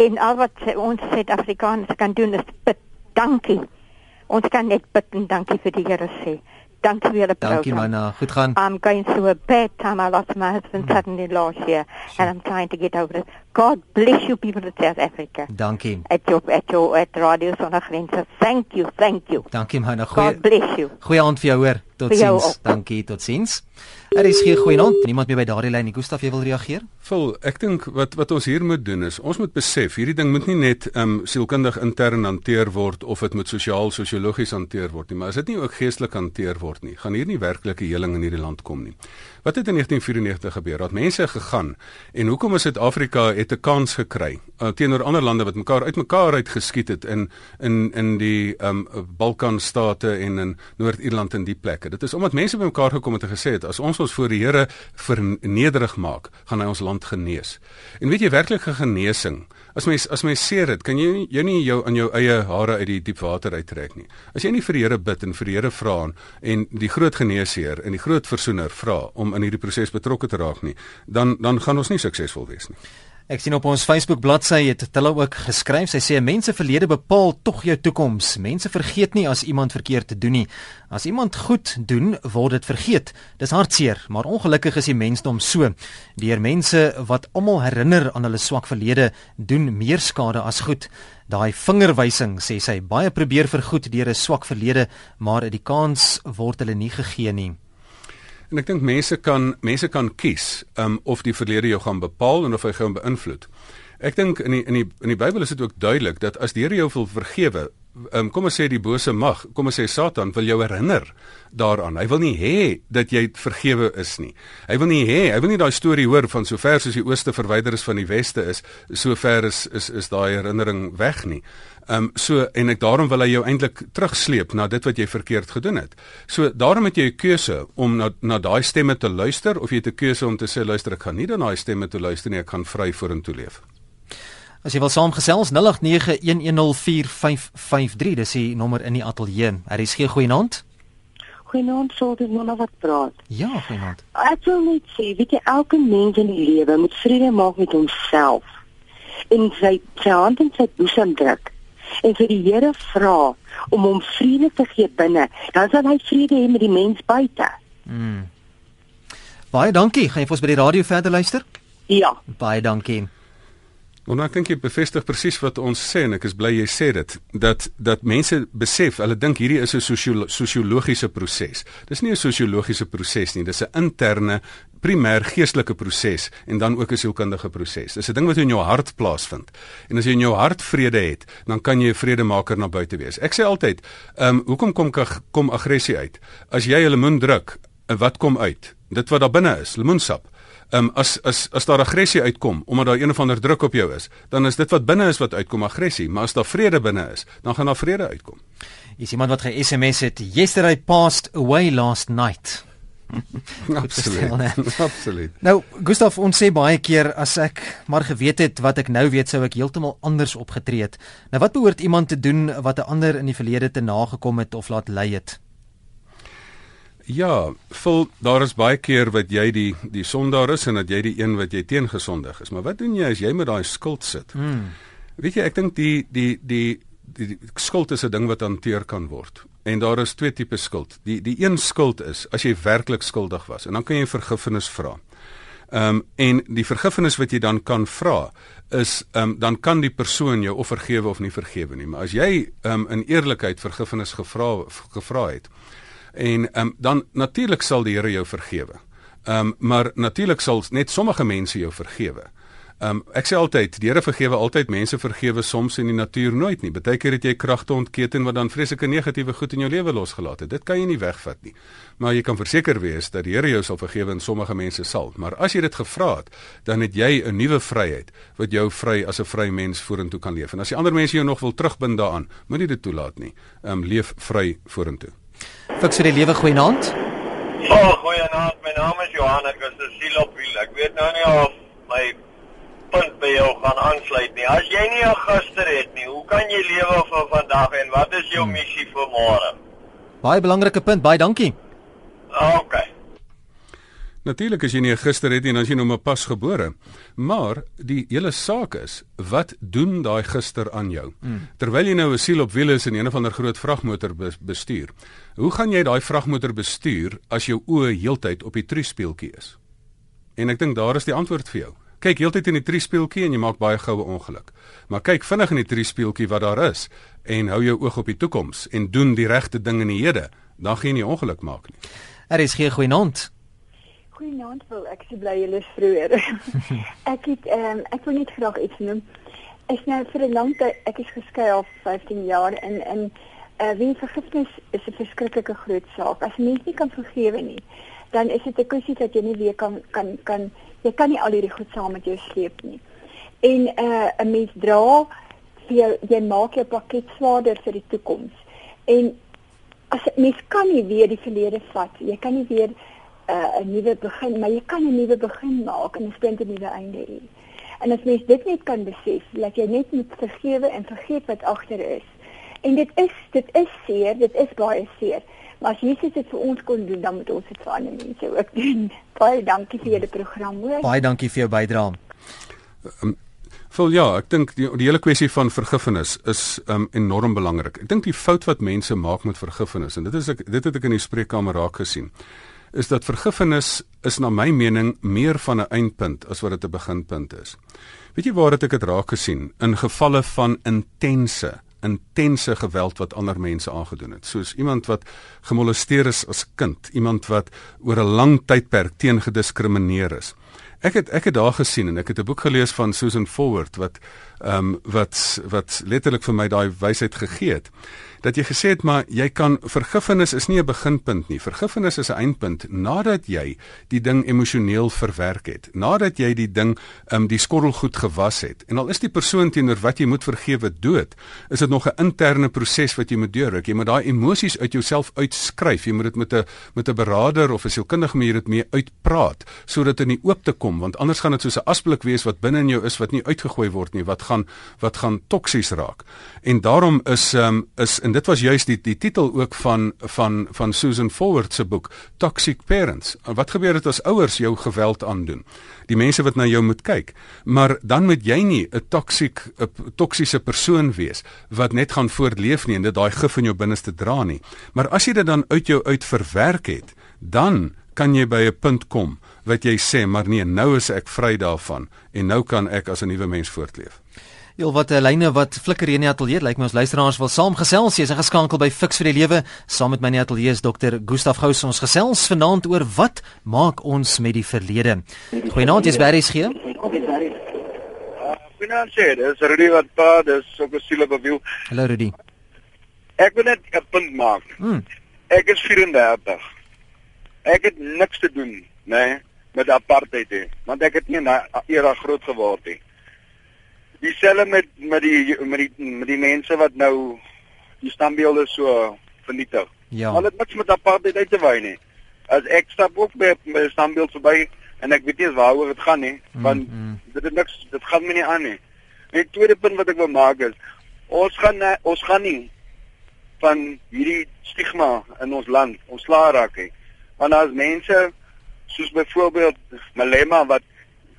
En al wat ons Suid-Afrikaners kan doen is bid. Dankie. Ons kan net bid en dankie vir die Here sê. Dankie vir die program. Dankie Mona. Goed gaan. I'm going through a bad time. I lost my husband mm. suddenly last year sure. and I'm trying to get over it. God bless you people in South Africa. Dankie. At your at your at Radio Sonder Grense. Thank you. Thank you. Dankie Mona. Goeie God bless you. Goeie aand vir jou hoor. Totsiens. Dankie. Totsiens. Er is geen goeie naam. Niemand meer by daardie lyn nie. Gustaf, jy wil reageer? Vol, ek dink wat wat ons hier moet doen is ons moet besef hierdie ding moet nie net ehm um, sielkundig intern hanteer word of dit moet sosiaal sosiologies hanteer word nie, maar as dit nie ook geestelik hanteer word nie, gaan hier nie werklike heling in hierdie land kom nie. Wat het in 1994 gebeur? Dat mense gegaan en hoekom is Suid-Afrika het 'n kans gekry uh, teenoor ander lande wat mekaar uitmekaar uitgeskiet het in in in die ehm um, Balkanstate en in Noord-Ierland en die plekke. Dit is omdat mense bymekaar gekom het en gesê het as ons ons voor die Here vernederig maak, gaan hy ons land genees. En weet jy werklike genesing? As mens as mens seer dit, kan jy jy nie jou aan jou eie hare uit die diep water uittrek nie. As jy nie vir die Here bid en vir die Here vra en die groot geneesheer en die groot versoener vra om in hierdie proses betrokke te raak nie, dan dan gaan ons nie suksesvol wees nie. Ek sien op ons Facebook bladsy het hulle ook geskryf. Sy sê mense verlede bepaal tog jou toekoms. Mense vergeet nie as iemand verkeerd te doen nie. As iemand goed doen, word dit vergeet. Dis hartseer, maar ongelukkig is die mensdom so. Deur mense wat almal herinner aan hulle swak verlede, doen meer skade as goed. Daai vingerwysing sê sy baie probeer vergoed deur 'n swak verlede, maar die kans word hulle nie gegee nie. En ek dink mense kan mense kan kies um of die verlede jou gaan bepaal en of hy gaan beïnvloed. Ek dink in die in die in die Bybel is dit ook duidelik dat as die Here jou wil vergewe, um kom ons sê die bose mag, kom ons sê Satan wil jou herinner daaraan. Hy wil nie hê dat jy vergewe is nie. Hy wil nie hê, hy wil nie daai storie hoor van sover soos die ooste verwyder is van die weste is, sover is is is daai herinnering weg nie. Ehm um, so en ek daarom wil hy jou eintlik terugsleep na dit wat jy verkeerd gedoen het. So daarom het jy 'n keuse om na na daai stemme te luister of jy het 'n keuse om te sê luister ek gaan nie na daai stemme toe luister nie, ek gaan vry vorentoe leef. As jy wil saamgesels 0891104553 dis die nommer in die ateljee. Er is geen goeie naam. Goeienaand, sou dit nou wat praat. Ja, goeienaand. Ek wil net sê, weet jy elke mens in die lewe moet vrede maak met homself en sy sy hand in sy boesem druk en vir die Here vra om hom vrede te gee binne, dan sal hy vrede hê met die mens buite. Mm. Baie dankie. Gaan jy vir ons by die radio verder luister? Ja. Baie dankie. Want nou dink jy bevestig presies wat ons sê en ek is bly jy sê dit dat dat mense besef, hulle dink hierdie is 'n sosiologiese proses. Dis nie 'n sosiologiese proses nie, dis 'n interne primêr geestelike proses en dan ook 'n sielkundige proses. Dis 'n ding wat in jou hart plaasvind. En as jy in jou hart vrede het, dan kan jy 'n vredemaker na buite wees. Ek sê altyd, ehm um, hoekom kom kom aggressie uit? As jy 'n lemoen druk, wat kom uit? Dit wat daar binne is, lemoensap. Ehm um, as as as daar aggressie uitkom omdat daar een of ander druk op jou is, dan is dit wat binne is wat uitkom aggressie, maar as daar vrede binne is, dan gaan daar vrede uitkom. Is iemand wat ge-SMS het, yesterday passed away last night. Absoluut. Absoluut. Nou, Gustaf, ons sê baie keer as ek maar geweet het wat ek nou weet, sou ek heeltemal anders opgetree het. Nou wat behoort iemand te doen wat 'n ander in die verlede te nagekom het of laat ly het? Ja, vol daar is baie keer wat jy die die sondaar is en dat jy die een wat jy teengesondig is. Maar wat doen jy as jy met daai skuld sit? Hmm. Weet jy, ek dink die die die die, die skuld is 'n ding wat hanteer kan word. En daar is twee tipe skuld. Die die een skuld is as jy werklik skuldig was en dan kan jy vergifnis vra. Ehm um, en die vergifnis wat jy dan kan vra is ehm um, dan kan die persoon jou of vergewe of nie vergewe nie. Maar as jy ehm um, in eerlikheid vergifnis gevra gevra het en ehm um, dan natuurlik sal die Here jou vergewe. Ehm um, maar natuurlik sal net sommige mense jou vergewe. Um ek sê altyd, die Here vergewe altyd, mense vergewe soms en die natuur nooit nie. Partykeer het jy kragte ontketen wat dan vreeslike negatiewe goed in jou lewe losgelaat het. Dit kan jy nie wegvat nie. Maar jy kan verseker wees dat die Here jou sal vergewe en sommige mense sal. Maar as jy dit gevra het, dan het jy 'n nuwe vryheid wat jou vry as 'n vry mens vorentoe kan leef. En as die ander mense jou nog wil terugbind daaraan, moenie dit toelaat nie. Um leef vry vorentoe. Fiks vir die lewe goeienaand. Oh, goeienaand. My naam is Johan. Ek is 'n sielopwiel. Ek weet nou nie of my punt by jou gaan aansluit nie. As jy nie 'n gister het nie, hoe kan jy lewe vir vandag en wat is jou missie vir môre? Baie belangrike punt, baie dankie. OK. Natuurlik as jy nie gister het nie, dan is jy nog maar pas gebore. Maar die hele saak is, wat doen daai gister aan jou? Hmm. Terwyl jy nou 'n siel op wiele is in 'n of ander groot vragmotor bestuur. Hoe gaan jy daai vragmotor bestuur as jou oë heeltyd op die truuspeeltjie is? En ek dink daar is die antwoord vir jou kyk heeltyd in die triespieeltjie en jy maak baie goue ongeluk. Maar kyk vinnig in die triespieeltjie wat daar is en hou jou oog op die toekoms en doen die regte ding in die hede, dan gaan jy nie ongeluk maak nie. Er is geen goeienaand. Goeienaand wil ek sê bly julle vroeër. ek het ehm um, ek wil net graag iets noem. Ek nou vir 'n lang tyd ek is geskei al 15 jaar en en uh, wie vergifnis is 'n verskriklike groot saak. As mens nie kan vergewe nie, dan is dit 'n kwessie dat jy nie weer kan kan kan jy kan nie al hierdie goed saam met jou sleep nie. En 'n uh, 'n mens dra vir jou, jy maak jou pakket swaarder vir die toekoms. En as mens kan nie weer die verlede vat. Jy kan nie weer 'n uh, nuwe begin, maar jy kan 'n nuwe begin maak en 'n splinte nuwe einde hê. En as mens dit net kan besef, dat jy net moet vergewe en vergeet wat agter is. En dit is dit is seer, dit is baie seer. Maar as Jesus dit vir ons kon doen, dan moet ons dit vir ander mense ook doen. Baie dankie vir julle program, hoor. Baie dankie vir jou bydrae. Um, Vol ja, ek dink die, die hele kwessie van vergifnis is um enorm belangrik. Ek dink die fout wat mense maak met vergifnis en dit is ek dit het ek in die spreekkamer raak gesien is dat vergifnis is na my mening meer van 'n eindpunt as wat dit 'n beginpunt is. Weet jy waar het ek dit raak gesien in gevalle van intense intense geweld wat ander mense aangedoen het. Soos iemand wat gemolesteer is as kind, iemand wat oor 'n lang tydperk teen gediskrimineer is. Ek het ek het daar gesien en ek het 'n boek gelees van Susan Forward wat ehm um, wat wat letterlik vir my daai wysheid gegee het dat jy gesê het maar jy kan vergifnis is nie 'n beginpunt nie. Vergifnis is 'n eindpunt nadat jy die ding emosioneel verwerk het. Nadat jy die ding um die skorrel goed gewas het. En al is die persoon teenoor wat jy moet vergewe dood, is dit nog 'n interne proses wat jy moet deurwerk. Jy moet daai emosies uit jouself uitskryf. Jy moet dit met 'n met 'n beraader of 'n sielkundige manier dit mee uitpraat sodat dit in die oop te kom want anders gaan dit soos 'n asblik wees wat binne in jou is wat nie uitgegooi word nie wat gaan wat gaan toksies raak. En daarom is um is en dit was juist die die titel ook van van van Susan Forward se boek Toxic Parents. Wat gebeur dit as ouers jou geweld aandoen? Die mense wat na jou moet kyk. Maar dan moet jy nie 'n toksiek 'n toksiese persoon wees wat net gaan voortleef nie en dit daai gif in jou binneste dra nie. Maar as jy dit dan uit jou uit verwerk het, dan kan jy by 'n punt kom wat jy sê maar nee, nou is ek vry daarvan en nou kan ek as 'n nuwe mens voortleef. Heel wat 'n eh, lyne wat flikker hier in die ateljee. Lyk my ons luisteraars wil saamgesels. Jy's geskakel by Fix vir die Lewe. Saam met my in die ateljee is dokter Gustaf Gous. Ons gesels vanaand oor wat maak ons met die verlede. Goeienaand, jy's by RSG. Goeienaand, sê, dis Rudy wat pa, dis ook 'n siele bewiel. Hallo Rudy. Ek wil net 'n punt maak. Hmm. Ek is 34. Ek het niks te doen, nê, nee, met apartheid nie, want ek het nie in daai era groot geword nie dieselfde met met die met die met die mense wat nou die standbeelde so vernietig. Ja. Al het niks met apartheid uit te wy nie. As ek stap ook by my standbeeld verby en ek weet nie waaroor dit gaan nie, mm, want mm. dit het niks dit gaan my nie aan nie. En die tweede punt wat ek wil maak is ons gaan ons gaan nie van hierdie stigma in ons land ontslaa raak nie. Want as mense soos byvoorbeeld Malema wat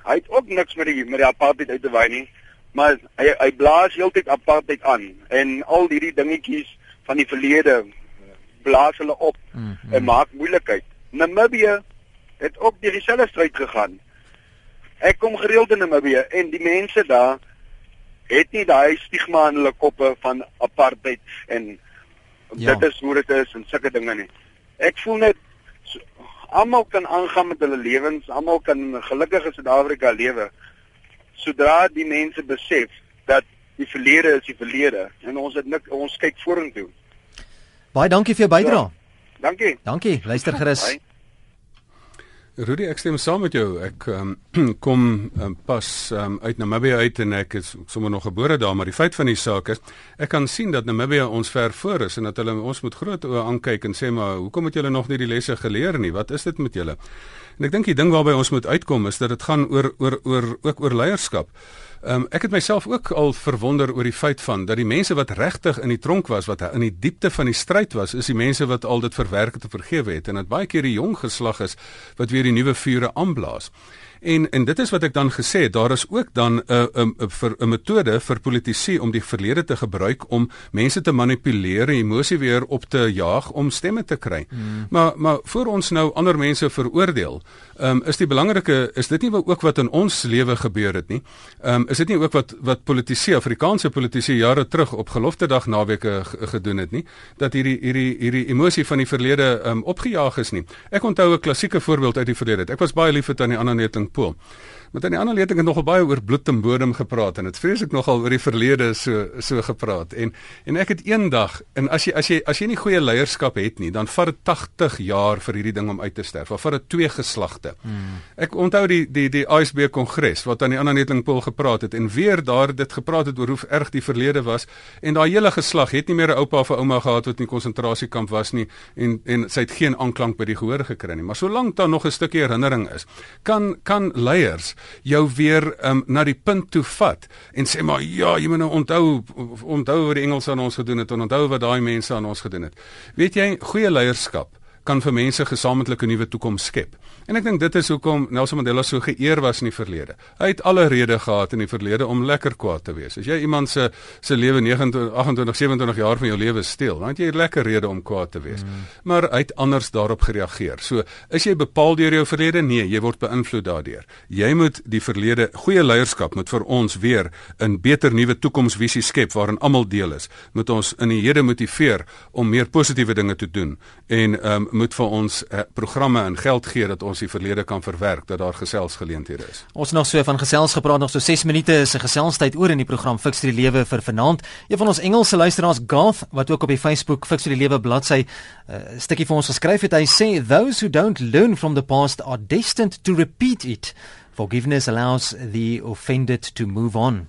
hy het ook niks met die met die apartheid uit te wy nie maar hy hy blaas heeltyd apartheid aan en al hierdie dingetjies van die verlede blaas hulle op mm -hmm. en maak moeilikheid. Namibië het ook deur dieselfde stryd gegaan. Ek kom gereeld in Namibië en die mense daar het nie daai stigma in hulle koppe van apartheid en ja. dit is hoe dit is en sulke dinge nie. Ek voel net almal kan aangaan met hulle lewens, almal kan gelukkig in Suid-Afrika lewe. sodra die mense besef dat die verlede is die verlede en ons het nik ons kyk vorentoe. Baie dankie vir jou bydrae. Ja, dankie. Dankie. Luister gerus. Bye. Rudy, ek stem saam met jou. Ek um, kom um, pas um, uit Namibië uit en ek is sommer nog gebore daar, maar die feit van die saak is ek kan sien dat Namibië ons ver voor is en dat hulle ons moet groot oë aankyk en sê maar hoekom het julle nog nie die lesse geleer nie? Wat is dit met julle? En ek dink die ding waarby ons moet uitkom is dat dit gaan oor oor oor ook oor leierskap. Um, ek het myself ook al verwonder oor die feit van dat die mense wat regtig in die tronk was, wat in die diepte van die stryd was, is die mense wat al dit verwerk het en vergewe het en dat baie keer die jong geslag is wat weer die nuwe vure aanblaas. En en dit is wat ek dan gesê het, daar is ook dan 'n 'n 'n 'n metode vir politici om die verlede te gebruik om mense te manipuleer en emosie weer op te jaag om stemme te kry. Hmm. Maar maar voor ons nou ander mense veroordeel, um, is die belangrike is dit nie ook wat in ons lewe gebeur het nie. Ehm um, is dit nie ook wat wat politici, Afrikaanse politici jare terug op gelofte dag naweke gedoen het nie, dat hierdie hierdie hierdie emosie van die verlede ehm um, opgejaag is nie. Ek onthou 'n klassieke voorbeeld uit die verlede. Ek was baie lief vir tannie Anna Neting Liverpool. Met aan die ander leiding het nogal baie oor bloed en bodem gepraat en dit vreeslik nogal oor die verlede so so gepraat. En en ek het eendag en as jy as jy as jy nie goeie leierskap het nie, dan vat dit 80 jaar vir hierdie ding om uit te sterf. Of vat dit twee geslagte. Hmm. Ek onthou die die die ISB kongres wat aan die ander netlingpool gepraat het en weer daar dit gepraat het oor hoe erg die verlede was en daai hele geslag het nie meer 'n oupa of 'n ouma gehad wat in konsentrasiekamp was nie en en sy het geen aanklank by die gehoor gekry nie. Maar solank daar nog 'n stukkie herinnering is, kan kan leiers jou weer um, na die punt toe vat en sê maar ja, jy moet nou onthou onthou wat die Engelse aan ons gedoen het en onthou wat daai mense aan ons gedoen het. Weet jy, goeie leierskap kan vir mense gesamentlike nuwe toekoms skep. En ek dink dit is hoekom Nelson Mandela so geëer was in die verlede. Hy het alle redes gehad in die verlede om lekker kwaad te wees. As jy iemand se se lewe 29 28 27 jaar van jou lewe steel, dan het jy 'n lekker rede om kwaad te wees. Mm. Maar hy het anders daarop gereageer. So, is jy bepaal deur jou verlede? Nee, jy word beïnvloed daardeur. Jy moet die verlede, goeie leierskap moet vir ons weer 'n beter nuwe toekomsvisie skep waarin almal deel is. Moet ons in die hede motiveer om meer positiewe dinge te doen en um, moet vir ons uh, programme en geld gee dat ons die verlede kan verwerk dat daar geselsgeleenthede is. Ons nog so van gesels gepraat nog so 6 minute is 'n geselstyd oor in die program Fix die Lewe vir vanaand. Een van ons Engelse luisteraars Garth wat ook op die Facebook Fix die Lewe bladsy 'n uh, eh, stukkie vir ons geskryf het, hy sê those who don't learn from the past are destined to repeat it. Forgiveness allows the offended to move on.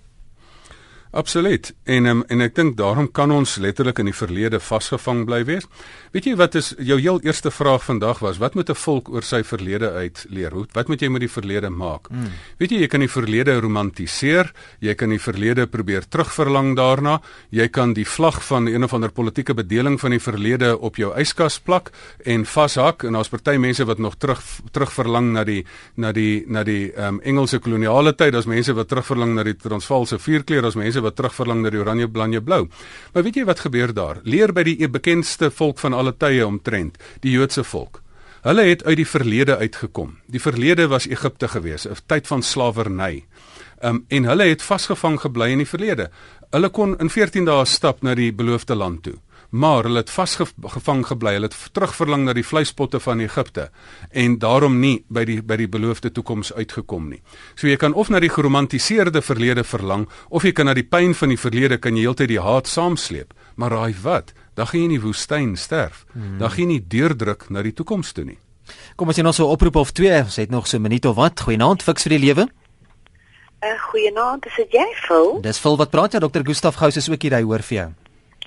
Absoluut. En um, en ek dink daarom kan ons letterlik in die verlede vasgevang bly wees. Weet jy wat is jou heel eerste vraag vandag was? Wat moet 'n volk oor sy verlede uit leer? Wat moet jy met die verlede maak? Hmm. Weet jy jy kan die verlede romantiseer, jy kan die verlede probeer terugverlang daarna, jy kan die vlag van een of ander politieke bedeling van die verlede op jou yskas plak en vashak en daar's party mense wat nog terug terugverlang na die na die na die um, Engelse koloniale tyd, daar's mense wat terugverlang na die Transvaalse vierkleur, daar's mense wat terugverlang na die oranje blanje blou. Maar weet jy wat gebeur daar? Leer by die bekendste volk van alle tye omtrent, die Joodse volk. Hulle het uit die verlede uitgekom. Die verlede was Egipte gewees, 'n tyd van slawerny. Um, en hulle het vasgevang gebly in die verlede. Hulle kon in 14 dae stap na die beloofde land toe maar hulle het vasgevang gebly. Hulle het terugverlang na die vleispotte van Egipte en daarom nie by die by die beloofde toekoms uitgekom nie. So jy kan of na die geromantiseerde verlede verlang of jy kan na die pyn van die verlede kan jy heeltyd die haat saamsleep. Maar raai wat? Dan gaan jy in die woestyn sterf. Hmm. Dan gaan jy nie deurdruk na die toekoms toe nie. Kom as jy nog so 'n oproep of twee, ons het nog so 'n minuut of wat. Goeienaand, fiks vir die lewe. 'n uh, Goeienaand, is dit jy, Phil? Dis Phil wat praat jy, Dr. Gustaf Gous is ook hier, hy hoor vir jou.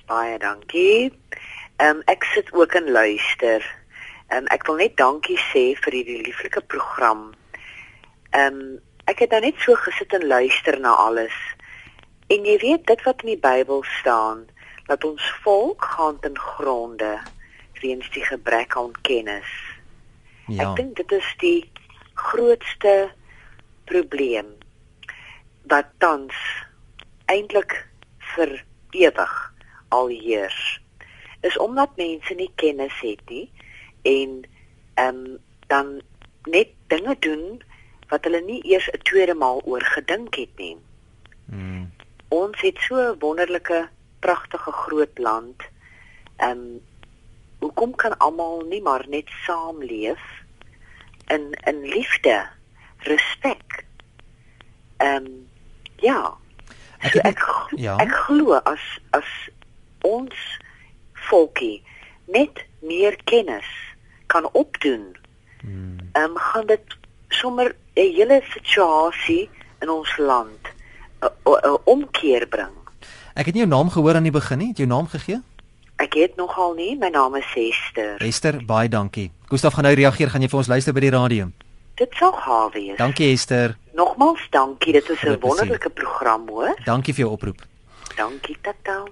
Baie dankie. Ehm um, ek sit ook en luister. Ehm um, ek wil net dankie sê vir hierdie lieflike program. Ehm um, ek het nou net so gesit en luister na alles. En jy weet dit wat in die Bybel staan, dat ons volk gaan ten gronde weens die gebrek aan kennis. Ja. Ek dink dit is die grootste probleem wat tans eintlik vir ewig al heers is omdat mense nie kennis het nie en ehm um, dan net dinge doen wat hulle nie eers 'n tweede maal oor gedink het nie. Hmm. Ons het so 'n wonderlike, pragtige groot land. Ehm um, hoekom kan almal nie maar net saamleef in in liefde, respek Ehm um, ja. Ek so ek ja. ek glo as as ons volkie net meer kennis kan opdoen. Hmm. Ehm um, gaan dit sommer 'n hele situasie in ons land 'n omkeer bring. Ek het nie jou naam gehoor aan die begin nie. Het jou naam gegee? Ek het nogal nie. My naam is Esther. Esther, baie dankie. Gustaf gaan nou reageer. Gaan jy vir ons luister by die radio? Dit sou gaaf wees. Dankie Esther. Nogmaals dankie. Dit is 'n wonderlike program, hoor. Dankie vir jou oproep. Dankie, tata.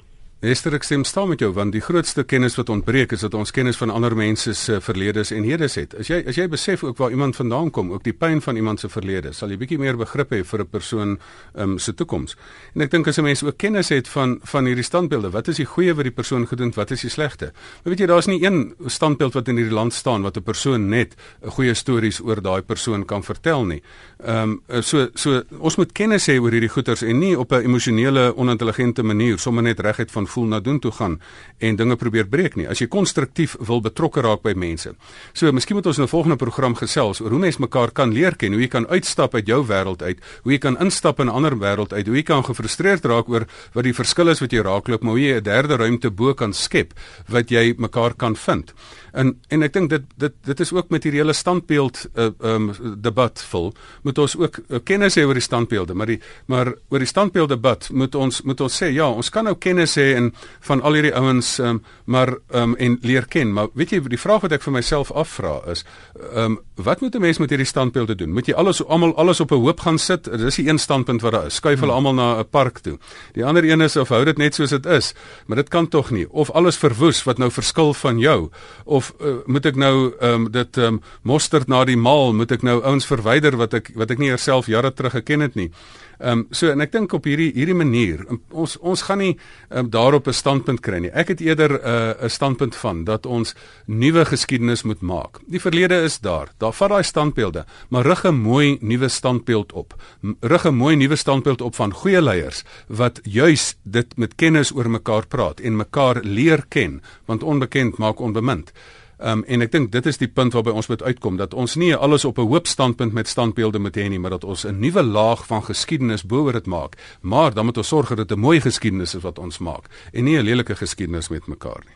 Esther ek stem saam met jou want die grootste kennis wat ontbreek is dat ons kennis van ander mense se verledes en hedes het. As jy as jy besef ook waar iemand vandaan kom, ook die pyn van iemand se verlede, sal jy bietjie meer begrip hê vir 'n persoon um, se toekoms. En ek dink as 'n mens ook kennis het van van hierdie standbeelde, wat is die goeie wat die persoon gedoen het, wat is die slegte? Maar weet jy, daar's nie een standbeeld wat in hierdie land staan wat 'n persoon net 'n goeie stories oor daai persoon kan vertel nie. Ehm um, so so ons moet kennis hê oor hierdie goeters en nie op 'n emosionele onintelligente manier sommer net reguit van voel na doen toe gaan en dinge probeer breek nie. As jy konstruktief wil betrokke raak by mense. So, miskien moet ons 'n volgende program gesels oor hoe mense mekaar kan leer ken, hoe jy kan uitstap uit jou wêreld uit, hoe jy kan instap in 'n ander wêreld uit, hoe jy kan gefrustreerd raak oor wat die verskil is wat jy raakloop, maar hoe jy 'n derde ruimte bo kan skep wat jy mekaar kan vind. En en ek dink dit dit dit is ook met hierdie hele standbeeld uh, um debat vol. Moet ons ook uh, kennis hê oor die standbeelde, maar die maar oor die standbeeld debat moet ons moet ons sê ja, ons kan nou kennis hê en van al hierdie ouens um, maar um, en leer ken. Maar weet jy die vraag wat ek vir myself afvra is um, wat moet 'n mens met hierdie standbeelde doen? Moet jy alles almal alles op 'n hoop gaan sit? Dis die een standpunt wat daar is. Skuif hulle hmm. almal na 'n park toe. Die ander een is of hou dit net soos dit is maar dit kan tog nie. Of alles verwoes wat nou verskil van jou. Of uh, moet ek nou um, dit um, mosterd na die maal moet ek nou ouens verwyder wat ek wat ek nie self jare terug geken het nie Ehm um, so en ek dink op hierdie hierdie manier ons ons gaan nie um, daarop 'n standpunt kry nie. Ek het eerder 'n uh, 'n standpunt van dat ons nuwe geskiedenis moet maak. Die verlede is daar. Daar vat daai standbeelde, maar rig 'n mooi nuwe standbeeld op. Rig 'n mooi nuwe standbeeld op van goeie leiers wat juis dit met kennis oor mekaar praat en mekaar leer ken, want onbekend maak onbemind. Um, en ek dink dit is die punt waarby ons moet uitkom dat ons nie alles op 'n hoop standpunt met standbeelde moet hê nie, maar dat ons 'n nuwe laag van geskiedenis bo-oor dit maak. Maar dan moet ons sorg dat dit 'n mooi geskiedenis is wat ons maak en nie 'n lelike geskiedenis met mekaar nie.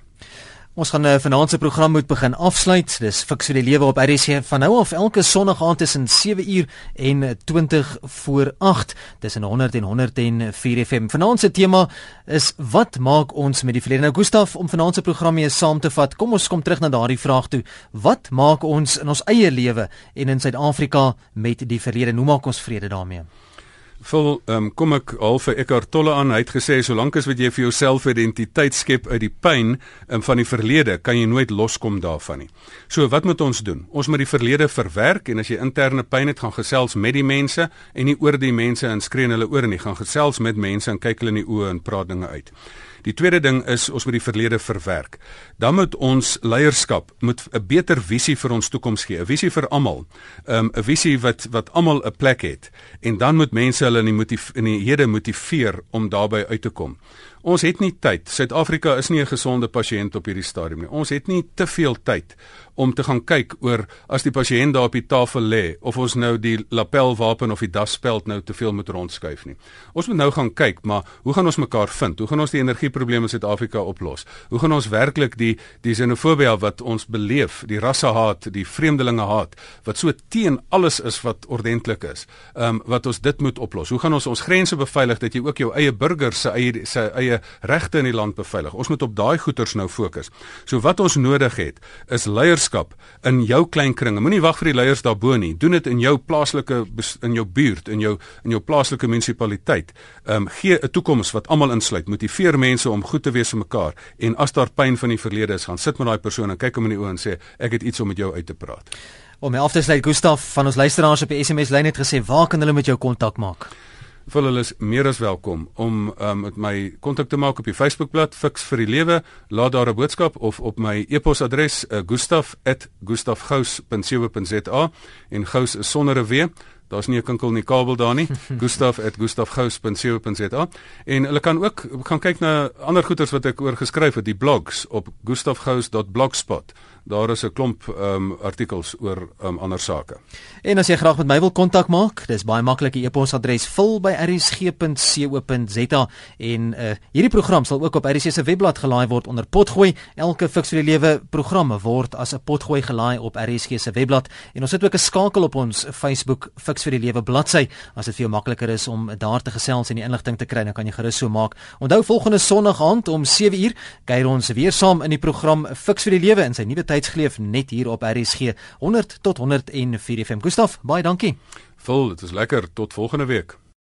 Ons gaan uh, vanaand se program moet begin afsluit. Dis fiks vir die lewe op RC van nou af elke Sondag aand tussen 7 uur en 20 voor 8 tussen 100 en 104 FM. Vanaand se tema is wat maak ons met die verlede? Nou Gustaf om vanaand se program mee saam te vat. Kom ons kom terug na daardie vraag toe. Wat maak ons in ons eie lewe en in Suid-Afrika met die verlede? Hoe maak ons vrede daarmee? Ehm um, kom ek al vir Eckhart Tolle aan. Hy het gesê solank as wat jy vir jouself identiteit skep uit die pyn um, van die verlede, kan jy nooit loskom daarvan nie. So wat moet ons doen? Ons moet die verlede verwerk en as jy interne pyn het, gaan gesels met die mense en nie oor die mense en skree hulle oor nie. Gaan gesels met mense en kyk hulle in die oë en praat dinge uit. Die tweede ding is ons moet die verlede verwerk. Dan moet ons leierskap moet 'n beter visie vir ons toekoms gee, 'n visie vir almal. 'n um, visie wat wat almal 'n plek het en dan moet mense hulle in die motief in die hede motiveer om daarbey uit te kom. Ons het nie tyd. Suid-Afrika is nie 'n gesonde pasiënt op hierdie stadium nie. Ons het nie te veel tyd om te gaan kyk oor as die pasiënt daar op die tafel lê of ons nou die lapelwapen of die daspeld nou te veel moet rondskuif nie. Ons moet nou gaan kyk, maar hoe gaan ons mekaar vind? Hoe gaan ons die energieprobleme in Suid-Afrika oplos? Hoe gaan ons werklik die die xenofobie wat ons beleef, die rassehaat, die vreemdelingehaat wat so teen alles is wat ordentlik is, ehm um, wat ons dit moet oplos? Hoe gaan ons ons grense beveilig dat jy ook jou eie burgers se eie se eie regte in die land beveilig. Ons moet op daai goeters nou fokus. So wat ons nodig het is leierskap in jou klein kringe. Moenie wag vir die leiers daarbo nie. Doen dit in jou plaaslike in jou buurt, in jou in jou plaaslike munisipaliteit. Ehm um, gee 'n toekoms wat almal insluit. Motiveer mense om goed te wees vir mekaar en as daar pyn van die verlede is, gaan sit met daai persoon en kyk hom in die oë en sê ek het iets om met jou uit te praat. Om my af te sluit, Gustaf van ons luisteraars op die SMS lyn het gesê, "Waar kan hulle met jou kontak maak?" Vir hulle is meer as welkom om um, met my kontak te maak op die Facebookblad Fix vir die Lewe, laat daar 'n boodskap of op my e-posadres uh, gustaf@gustafgous.co.za en gous is sonder 'n w. Daar's nie 'n kinkel nie kabel daar nie. gustaf@gustafgous.co.za en hulle kan ook kan kyk na ander goeters wat ek oor geskryf het, die blogs op gustafgous.blogspot daar is 'n klomp ehm um, artikels oor ehm um, ander sake. En as jy graag met my wil kontak maak, dis baie maklik. Die e-posadres vul by rsg.co.za en uh, hierdie program sal ook op RSG se webblad gelaai word onder potgooi. Elke fiks vir die lewe programme word as 'n potgooi gelaai op RSG se webblad en ons het ook 'n skakel op ons Facebook fiks vir die lewe bladsy. As dit vir jou makliker is om daar te gesels en die inligting te kry, dan kan jy gerus so maak. Onthou volgende Sondag aand om 7uur kuier ons weer saam in die program Fiks vir die Lewe in sy nuwe tydsgeleef net hier op RSG 100 tot 104 FM. Gustaf, baie dankie. Vol, dit is lekker tot volgende week.